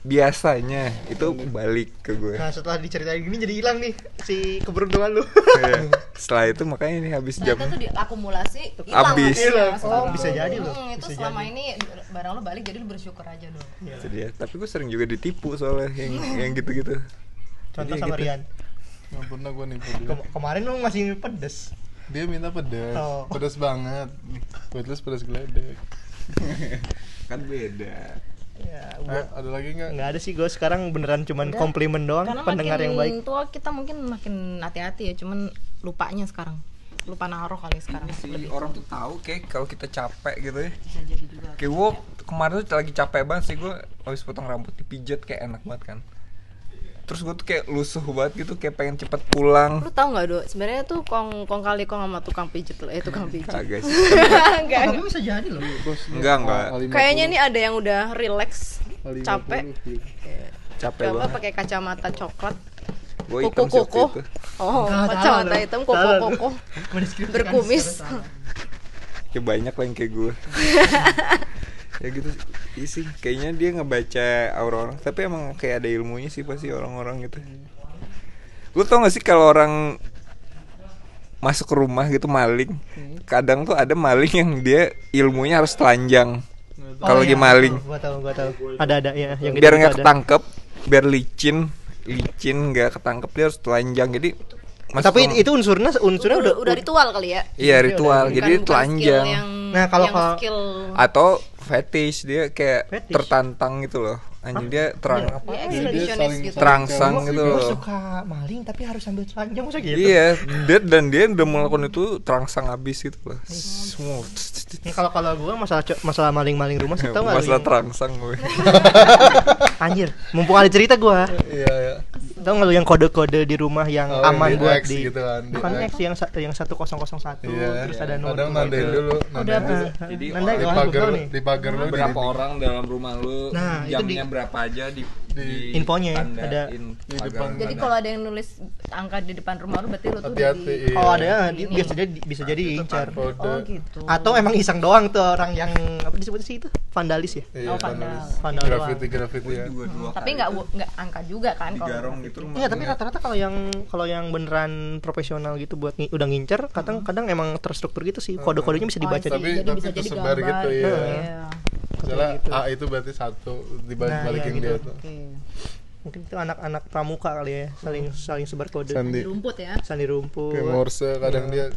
Speaker 2: biasanya itu balik ke gue
Speaker 4: Nah, setelah diceritain gini jadi hilang nih si keberuntungan lu.
Speaker 2: Iya. setelah itu makanya ini habis jam
Speaker 1: Ternyata tuh diakumulasi hilang
Speaker 2: Habis.
Speaker 4: Hilang.
Speaker 1: sekarang.
Speaker 4: Oh, bisa jadi loh.
Speaker 1: Hmm, itu
Speaker 4: Bisa
Speaker 1: selama
Speaker 4: jadi.
Speaker 1: ini barang lo balik jadi lu bersyukur aja dong
Speaker 2: itu dia tapi gue sering juga ditipu soalnya yang yang gitu-gitu
Speaker 4: Contoh
Speaker 2: Jadi
Speaker 4: sama
Speaker 2: gitu.
Speaker 4: Rian.
Speaker 3: Nggak pernah gue nipu dia.
Speaker 4: Kem- kemarin lu masih pedes.
Speaker 3: Dia minta pedas,
Speaker 4: Oh.
Speaker 3: pedas banget. Pedas pedas geledek.
Speaker 2: kan beda
Speaker 4: Ya,
Speaker 3: Eh, ada lagi nggak?
Speaker 4: nggak ada sih gue sekarang beneran cuman
Speaker 1: Udah.
Speaker 4: komplimen doang
Speaker 1: karena
Speaker 4: pendengar
Speaker 1: makin
Speaker 4: yang baik.
Speaker 1: tua kita mungkin makin hati-hati ya cuman lupanya sekarang lupa naruh kali sekarang
Speaker 2: si
Speaker 1: lebih
Speaker 2: orang tuh tahu kayak kalau kita capek gitu ya
Speaker 1: bisa jadi juga
Speaker 2: kayak gue kemarin tuh lagi capek banget sih gue habis potong rambut dipijat kayak enak banget kan terus gue tuh kayak lusuh banget gitu kayak pengen cepet pulang.
Speaker 1: Lu tau nggak do sebenarnya tuh kong kong kali kong sama tukang pijet lo eh tukang pijet
Speaker 2: kagak sih.
Speaker 1: Enggak
Speaker 4: tapi bisa jadi loh.
Speaker 3: Bos,
Speaker 2: Enggak, enggak.
Speaker 3: A50.
Speaker 1: kayaknya ini ada yang udah relax
Speaker 3: A50,
Speaker 1: capek.
Speaker 2: capek
Speaker 1: coba
Speaker 2: banget.
Speaker 1: pakai kacamata coklat.
Speaker 2: Gue
Speaker 1: kuku
Speaker 2: hitam
Speaker 1: kuku
Speaker 2: itu?
Speaker 1: Oh kacamata hitam kuku
Speaker 4: Mendeskripsikan
Speaker 1: Berkumis.
Speaker 2: kayak banyak lah yang kayak gue ya gitu sih. Iya sih kayaknya dia ngebaca aura orang. Tapi emang kayak ada ilmunya sih pasti orang-orang gitu. Lu tau gak sih kalau orang masuk ke rumah gitu maling kadang tuh ada maling yang dia ilmunya harus telanjang. Kalau
Speaker 4: Oh,
Speaker 2: lagi
Speaker 4: iya.
Speaker 2: maling.
Speaker 4: Gua tahu, gua tahu. Ada ada. Ya yang
Speaker 2: biar
Speaker 4: gitu
Speaker 2: nggak
Speaker 4: ada.
Speaker 2: ketangkep biar licin licin nggak ketangkep dia harus telanjang. Jadi masuk
Speaker 4: Tapi itu unsurnya unsurnya
Speaker 1: udah,
Speaker 4: udah
Speaker 1: udah ritual kali ya?
Speaker 2: Iya ritual.
Speaker 4: Bukan-
Speaker 2: jadi
Speaker 1: Bukan-
Speaker 2: telanjang
Speaker 1: yang,
Speaker 4: Nah, kalau- kalau-
Speaker 1: skill
Speaker 2: atau fetish dia kayak
Speaker 4: Fetish.
Speaker 2: tertantang gitu loh. Anjing dia terang apa?
Speaker 1: Dia
Speaker 3: Jadi dia
Speaker 1: gitu.
Speaker 2: terangsang gitu
Speaker 4: Gue suka maling tapi harus sambil telanjang masa gitu.
Speaker 2: iya dia dan dia udah melakukan itu terangsang habis gitu lah semua.
Speaker 4: Ini kalau kalau gue masalah masalah maling-maling rumah sih tau nggak lu
Speaker 2: masalah terangsang gue
Speaker 4: Anjir, mumpung ada cerita gue
Speaker 3: Iya ya.
Speaker 4: Tau gak lu yang kode-kode di rumah yang
Speaker 3: Oh,
Speaker 4: aman
Speaker 3: yang di
Speaker 4: buat
Speaker 3: X
Speaker 4: di
Speaker 3: gitu kan, di
Speaker 4: Bukan
Speaker 3: X.
Speaker 4: X yang yang 1001
Speaker 3: Iya.
Speaker 4: terus ada nomor
Speaker 3: Kadang
Speaker 4: nomor
Speaker 3: nandain
Speaker 4: itu.
Speaker 3: dulu,
Speaker 1: Udah
Speaker 3: nandain
Speaker 1: sih?
Speaker 2: Jadi
Speaker 3: di
Speaker 4: oh,
Speaker 3: pagar di pagar lu
Speaker 2: berapa orang dalam rumah lu
Speaker 4: Nah,
Speaker 2: jamnya
Speaker 4: di-
Speaker 2: berapa aja di,
Speaker 3: di-
Speaker 4: Infonya ya, ada
Speaker 3: di depan.
Speaker 1: Jadi kalau ada yang nulis angka di depan rumah lu berarti lu tuh udah
Speaker 3: Hati-hati,
Speaker 1: di
Speaker 3: iya.
Speaker 4: Kalau ada dia
Speaker 1: Ini.
Speaker 4: bisa jadi bisa jadi incar.
Speaker 1: Oh gitu.
Speaker 4: Atau emang iseng doang tuh orang yang apa disebut sih itu? Vandalis ya?
Speaker 3: Iya,
Speaker 1: Oh, vandal.
Speaker 4: Vandal
Speaker 3: Graffiti graffiti ya.
Speaker 2: dua dua
Speaker 1: Tapi nggak nggak angka juga kan kalau
Speaker 2: gitu
Speaker 4: Iya, tapi rata-rata kalau yang kalau yang beneran profesional gitu buat udah ngincer, kadang kadang emang terstruktur gitu sih. Kode-kodenya bisa dibaca
Speaker 1: Oh, I see.
Speaker 4: di
Speaker 3: Tapi-
Speaker 1: jadi
Speaker 3: tapi
Speaker 1: bisa jadi
Speaker 3: tersebar
Speaker 1: gambar.
Speaker 3: gitu, iya.
Speaker 1: Iya.
Speaker 3: Misalnya
Speaker 4: gitu.
Speaker 3: A itu berarti satu dibalikin
Speaker 4: Nah, iya,
Speaker 3: dia
Speaker 4: gitu.
Speaker 3: tuh.
Speaker 1: Oke.
Speaker 4: mungkin itu anak-anak pramuka kali ya, saling saling sebar kode.
Speaker 3: Sandi.
Speaker 1: Di rumput ya.
Speaker 4: Sandi rumput.
Speaker 3: Kayak Morse kadang dia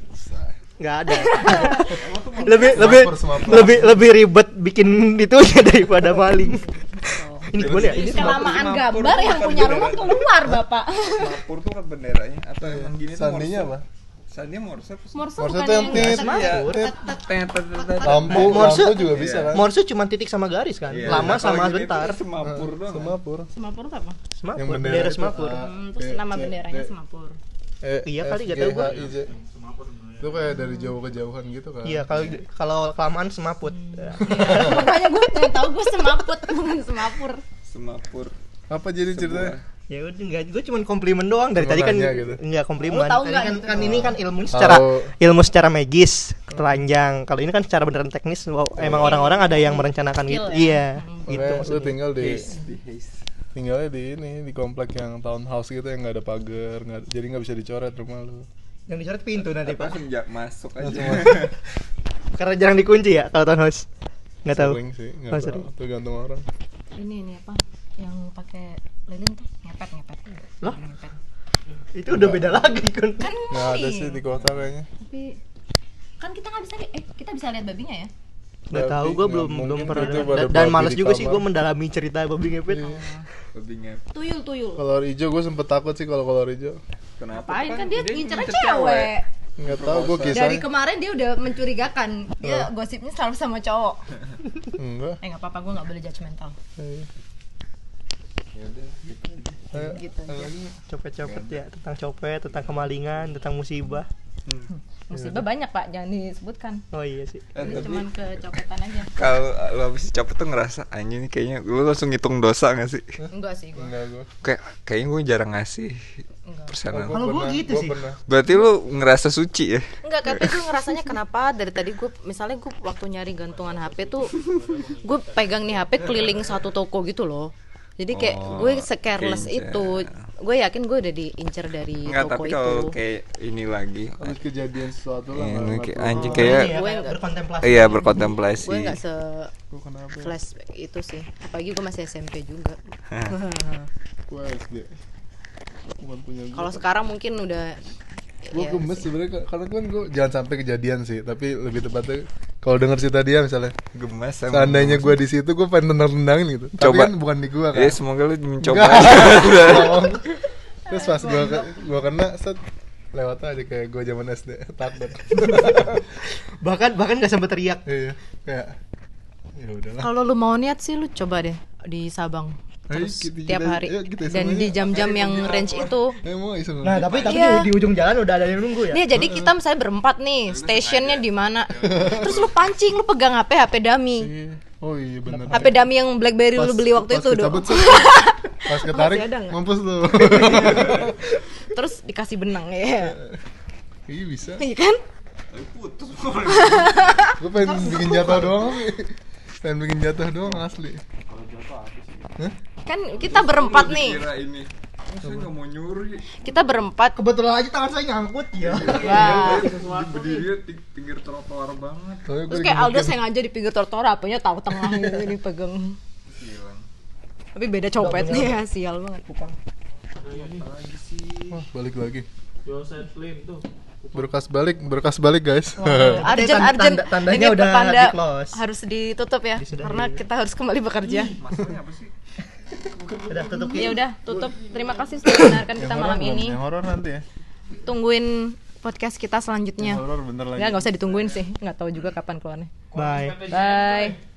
Speaker 4: nggak ada lebih lebih lebih lebih ribet bikin itu daripada maling ini boleh ya ini
Speaker 1: Kelamaan gambar yang punya rumah keluar bapak.
Speaker 2: Semapur tuh kan benderanya atau emang gini tuh
Speaker 3: sandinya apa?
Speaker 2: Sandinya Morse?
Speaker 1: Morse
Speaker 3: Morse
Speaker 1: bukan
Speaker 3: yang
Speaker 1: yang
Speaker 3: tit,
Speaker 1: biasa.
Speaker 2: Iya.
Speaker 4: Semapur.
Speaker 3: Lampu,
Speaker 4: Morse-
Speaker 3: juga bisa kan?
Speaker 4: Morse cuma titik sama garis kan
Speaker 2: Iya,
Speaker 4: lama sama bentar
Speaker 2: Semapur doang.
Speaker 3: Semapur.
Speaker 1: Semapur itu apa?
Speaker 4: semapur
Speaker 3: Yang bendera
Speaker 4: semapur.
Speaker 1: Hmm, terus
Speaker 3: Kayak
Speaker 1: nama benderanya. Semapur.
Speaker 4: Iya kali,
Speaker 3: F,
Speaker 4: nggak
Speaker 3: G,
Speaker 4: tahu
Speaker 3: H,
Speaker 4: gua.
Speaker 3: Itu kayak dari jauh ke jauhan gitu kan?
Speaker 4: iya kalau kalau kelamaan semaput
Speaker 1: Makanya gue nggak tahu gue semaput bukan semapur.
Speaker 2: Semapur.
Speaker 3: Apa jadi ceritanya?
Speaker 4: Ya udah enggak gue cuma komplimen doang dari
Speaker 3: Cuma
Speaker 4: tadi kan
Speaker 3: gitu.
Speaker 4: enggak komplimen
Speaker 1: Lu tahu
Speaker 4: Tadi
Speaker 1: nggak
Speaker 4: kan, kan ini kan ilmu secara
Speaker 3: Tahu.
Speaker 4: ilmu secara magis telanjang kalau ini kan secara beneran teknis wow, emang orang-orang ada yang merencanakan
Speaker 1: Skill
Speaker 4: gitu
Speaker 1: ya?
Speaker 4: iya
Speaker 1: Hmm.
Speaker 4: gitu
Speaker 3: lu
Speaker 4: maksudnya
Speaker 3: tinggal di tinggalnya di ini di komplek yang townhouse gitu yang nggak ada pagar, nggak jadi nggak bisa dicoret rumah lu.
Speaker 4: yang dicoret pintu nanti
Speaker 2: Apa
Speaker 4: pak
Speaker 2: sejak masuk aja.
Speaker 4: karena jarang dikunci ya kalau townhouse nggak tahu
Speaker 3: sih,
Speaker 4: Oh,
Speaker 3: nggak tahu.
Speaker 4: sering.
Speaker 3: Tergantung orang.
Speaker 1: Ini ini apa? Yang pakai lilin tuh ngepet ngepet.
Speaker 4: Loh?
Speaker 1: Ngepet.
Speaker 4: itu udah beda lagi kan
Speaker 1: Kan
Speaker 3: Nggak ada sih di kota kayaknya.
Speaker 1: Tapi kan kita nggak bisa eh kita bisa lihat babinya ya.
Speaker 4: nggak tahu gue belum belum pernah
Speaker 3: itu
Speaker 4: dan, dan
Speaker 3: babi
Speaker 4: males juga sih gue mendalami cerita babi ngepet
Speaker 3: Iya.
Speaker 2: Lebih ngep.
Speaker 1: Tuyul tuyul.
Speaker 3: Kolor hijau gue sempet takut sih kalau kolor hijau.
Speaker 2: Kenapa?
Speaker 1: Apain kan dia ngincernya
Speaker 2: ngincer
Speaker 1: cewek.
Speaker 3: Nggak tahu gue kisah.
Speaker 1: Dari kemarin dia udah mencurigakan. Dia gosipnya selalu sama cowok.
Speaker 3: Enggak.
Speaker 1: Eh nggak apa-apa gue nggak boleh judgmental.
Speaker 2: Ya udah, gitu aja.
Speaker 1: Gitu.
Speaker 4: copet-copet ya tentang copet tentang kemalingan tentang musibah
Speaker 1: Musibah banyak pak, jangan disebutkan.
Speaker 4: oh iya sih
Speaker 2: Eh, tapi
Speaker 1: Cuman kecopetan aja.
Speaker 2: kalau lo habis dicopet tuh ngerasa anjing nih kayaknya lo langsung ngitung dosa gak sih?
Speaker 1: Enggak sih gue.
Speaker 3: Enggak gue.
Speaker 2: Kayak kayaknya gue jarang ngasih persenan.
Speaker 4: Kalau gua
Speaker 3: pernah,
Speaker 4: gitu
Speaker 3: gua
Speaker 4: sih.
Speaker 3: pernah.
Speaker 2: Berarti lu ngerasa suci ya?
Speaker 1: Enggak, tapi gue ngerasanya kenapa dari tadi gue misalnya gue waktu nyari gantungan HP tuh gue pegang nih HP keliling satu toko gitu loh. Jadi kayak
Speaker 2: Oh,
Speaker 1: gue secareless
Speaker 2: keincer.
Speaker 1: itu. Gue yakin gue udah diincer dari
Speaker 2: Enggak,
Speaker 1: toko
Speaker 2: tapi
Speaker 1: itu.
Speaker 2: kalau kayak ini lagi
Speaker 3: Habis kejadian sesuatu lah.
Speaker 2: Ini
Speaker 3: nggak-
Speaker 2: kayak
Speaker 3: nggak
Speaker 2: anjing kayak-
Speaker 4: ya,
Speaker 1: Gue
Speaker 4: kayak
Speaker 1: nggak-
Speaker 4: berkontemplasi
Speaker 2: Iya, berkontemplasi.
Speaker 1: gue nggak se flashback itu sih. Apalagi gue masih SMP juga.
Speaker 3: Gua SD.
Speaker 1: Kalau sekarang mungkin udah
Speaker 3: gue
Speaker 1: ya,
Speaker 3: gemes sebenarnya karena kan gue jangan sampai kejadian sih tapi lebih tepatnya kalau denger cerita dia misalnya.
Speaker 2: Gemes
Speaker 3: seandainya gue di situ gue pengen tendang tendangin gitu. Tapi
Speaker 2: Coba.
Speaker 3: kan bukan di gue kan
Speaker 2: Ya semoga lu mencoba.
Speaker 3: Terus pas gue gue kena set lewat aja kayak gue zaman SD takut
Speaker 4: bahkan bahkan nggak sampai teriak.
Speaker 3: Iya kayak ya udahlah.
Speaker 1: Kalau lu mau niat sih lu coba deh di Sabang.
Speaker 3: Ayo,
Speaker 1: Terus
Speaker 3: kita-
Speaker 1: tiap hari
Speaker 3: kita
Speaker 1: dan di
Speaker 3: aja.
Speaker 1: jam-jam yang range itu.
Speaker 4: nah tapi tapi
Speaker 1: Iya.
Speaker 4: di, di ujung jalan udah ada yang nunggu ya
Speaker 1: Nih jadi kita misalnya berempat nih, stationnya di mana? Terus lu pancing, lu pegang HP HP dummy.
Speaker 3: Iya. oh iya bener
Speaker 1: HP dummy yang BlackBerry lu beli waktu
Speaker 3: pas
Speaker 1: itu dong.
Speaker 3: pas ketarik
Speaker 1: Masih ada nggak?
Speaker 3: mampus lu
Speaker 1: Terus dikasih benang ya.
Speaker 3: iya bisa
Speaker 1: Iya kan?
Speaker 3: gue pengen bikin jatuh doang pengen bikin jatuh doang asli Hah?
Speaker 1: Kan kita berempat nih.
Speaker 2: Kira ini. Saya nggak mau nyuri.
Speaker 1: Kita berempat.
Speaker 4: kebetulan aja tangan saya nyangkut ya
Speaker 1: Wah.
Speaker 2: Berdiri di pinggir trotoar banget.
Speaker 1: Terus kayak Aldo sengaja di pinggir trotoar apanya tahu tengah gitu ini pegang. Tapi beda copetnya ya, sial banget.
Speaker 3: Wah, balik lagi berkas balik berkas balik guys
Speaker 1: Arjen,
Speaker 4: Tanda-
Speaker 1: Arjen,
Speaker 4: tanda- tandanya
Speaker 1: ini
Speaker 4: udah
Speaker 1: pertanda
Speaker 4: di-close.
Speaker 1: harus ditutup ya,
Speaker 4: Disudahi.
Speaker 1: karena kita harus kembali bekerja.
Speaker 2: Masalahnya apa sih?
Speaker 4: Udah tutup.
Speaker 1: Ya udah tutup. Terima kasih sudah mendengarkan kita malam ini.
Speaker 3: Yang horor nanti ya.
Speaker 1: tungguin podcast kita selanjutnya.
Speaker 3: Yang horor bentar lagi.
Speaker 1: nggak nggak usah ditungguin sih. Nggak tahu juga kapan keluarnya.
Speaker 4: Bye.
Speaker 1: Bye